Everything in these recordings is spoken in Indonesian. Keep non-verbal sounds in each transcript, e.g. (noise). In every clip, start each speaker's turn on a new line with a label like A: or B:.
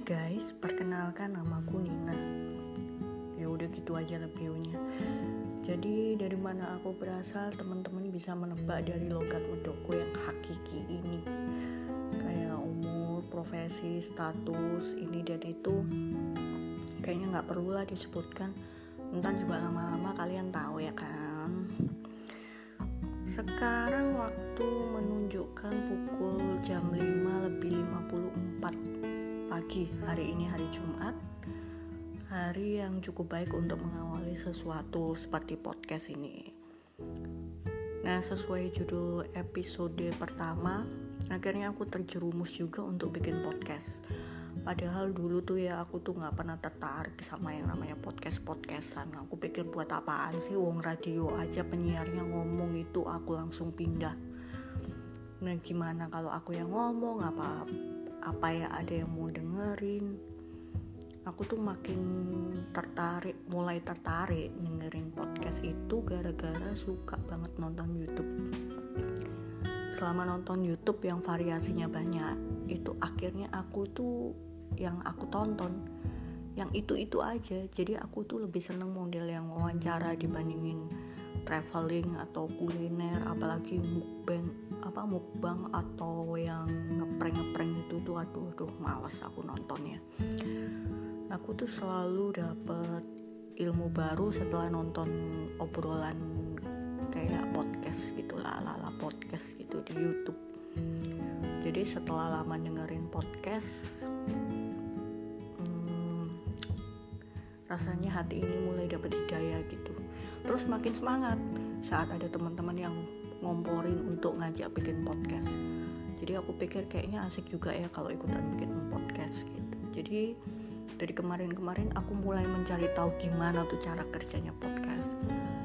A: guys, perkenalkan namaku Nina. Ya udah gitu aja lah bionya. Jadi dari mana aku berasal, teman-teman bisa menebak dari logat medokku yang hakiki ini. Kayak umur, profesi, status, ini dan itu. Kayaknya nggak perlu lah disebutkan. Ntar juga lama-lama kalian tahu ya kan. Sekarang waktu menunjukkan pukul jam 5 lebih 54 pagi. Hari ini hari Jumat hari yang cukup baik untuk mengawali sesuatu seperti podcast ini. Nah, sesuai judul episode pertama, akhirnya aku terjerumus juga untuk bikin podcast. Padahal dulu tuh ya aku tuh nggak pernah tertarik sama yang namanya podcast podcastan. Aku pikir buat apaan sih wong radio aja penyiarnya ngomong itu aku langsung pindah. Nah gimana kalau aku yang ngomong apa apa ya ada yang mau dengerin. Aku tuh makin tertarik mulai tertarik dengerin podcast itu gara-gara suka banget nonton YouTube. Selama nonton YouTube yang variasinya banyak itu akhirnya aku tuh yang aku tonton yang itu-itu aja. Jadi aku tuh lebih seneng model yang wawancara dibandingin traveling atau kuliner apalagi mukbang apa mukbang atau males aku nontonnya aku tuh selalu dapet ilmu baru setelah nonton obrolan kayak podcast gitu lah lala podcast gitu di YouTube. Jadi setelah lama dengerin podcast hmm, rasanya hati ini mulai dapat hidayah gitu. Terus makin semangat saat ada teman-teman yang ngomporin untuk ngajak bikin podcast jadi aku pikir kayaknya asik juga ya kalau ikutan bikin podcast gitu. Jadi dari kemarin-kemarin aku mulai mencari tahu gimana tuh cara kerjanya podcast.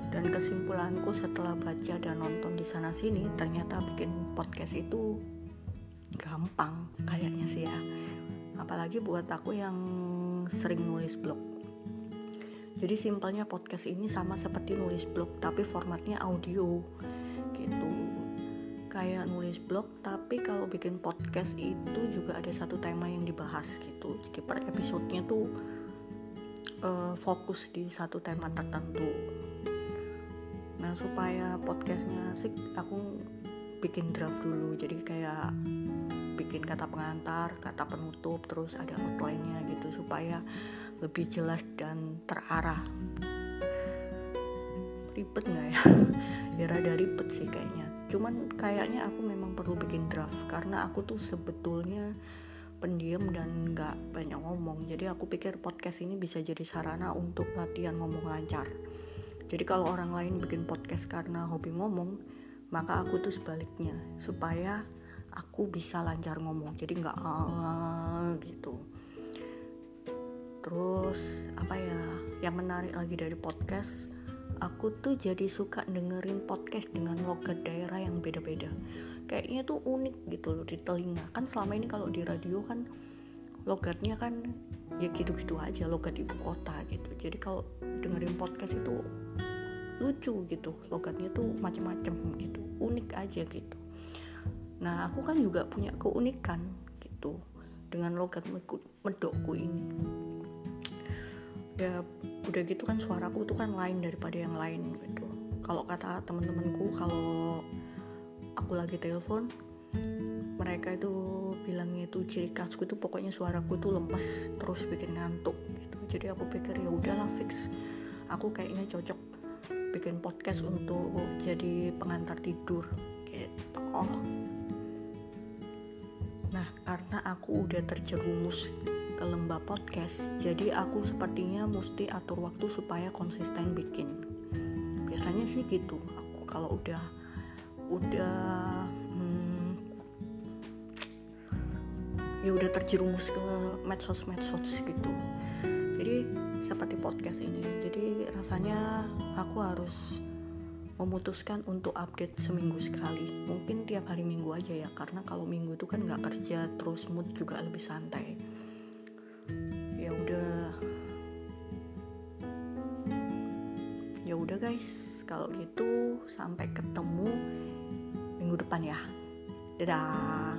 A: Dan kesimpulanku setelah baca dan nonton di sana sini ternyata bikin podcast itu gampang kayaknya sih ya. Apalagi buat aku yang sering nulis blog. Jadi simpelnya podcast ini sama seperti nulis blog tapi formatnya audio gitu kayak nulis blog tapi kalau bikin podcast itu juga ada satu tema yang dibahas gitu. Jadi per episodenya tuh uh, fokus di satu tema tertentu. Nah supaya podcastnya asik aku bikin draft dulu. Jadi kayak bikin kata pengantar kata penutup terus ada outline-nya gitu supaya lebih jelas dan terarah. Ribet nggak ya? (laughs) Ya rada ribet sih kayaknya cuman kayaknya aku memang perlu bikin draft karena aku tuh sebetulnya pendiam dan nggak banyak ngomong. Jadi aku pikir podcast ini bisa jadi sarana untuk latihan ngomong lancar. Jadi kalau orang lain bikin podcast karena hobi ngomong maka aku tuh sebaliknya supaya aku bisa lancar ngomong. Jadi nggak uh, gitu. Terus apa ya yang menarik lagi dari podcast aku tuh jadi suka dengerin podcast dengan logat daerah yang beda-beda. Kayaknya tuh unik gitu loh di telinga. Kan selama ini kalau di radio kan logatnya kan ya gitu-gitu aja logat ibu kota gitu. Jadi kalau dengerin podcast itu lucu gitu logatnya tuh macem-macem gitu unik aja gitu. Nah aku kan juga punya keunikan gitu dengan logat medokku ini. Ya udah gitu kan suaraku tuh kan lain daripada yang lain gitu. Kalau kata temen-temenku kalau aku lagi telepon mereka itu bilangnya itu ciri khasku itu pokoknya suaraku tuh lemes terus bikin ngantuk gitu. Jadi aku pikir ya udahlah fix. Aku kayaknya cocok bikin podcast untuk jadi pengantar tidur gitu. Nah karena aku udah terjerumus ke lembah podcast. Jadi aku sepertinya mesti atur waktu supaya konsisten bikin. Biasanya sih gitu. Aku kalau udah udah hmm, ya udah terjerumus ke medsos-medsos gitu. Jadi seperti podcast ini. Jadi rasanya aku harus memutuskan untuk update seminggu sekali. Mungkin tiap hari minggu aja ya karena kalau minggu itu kan nggak kerja terus mood juga lebih santai udah guys. Kalau gitu sampai ketemu minggu depan ya. Dadah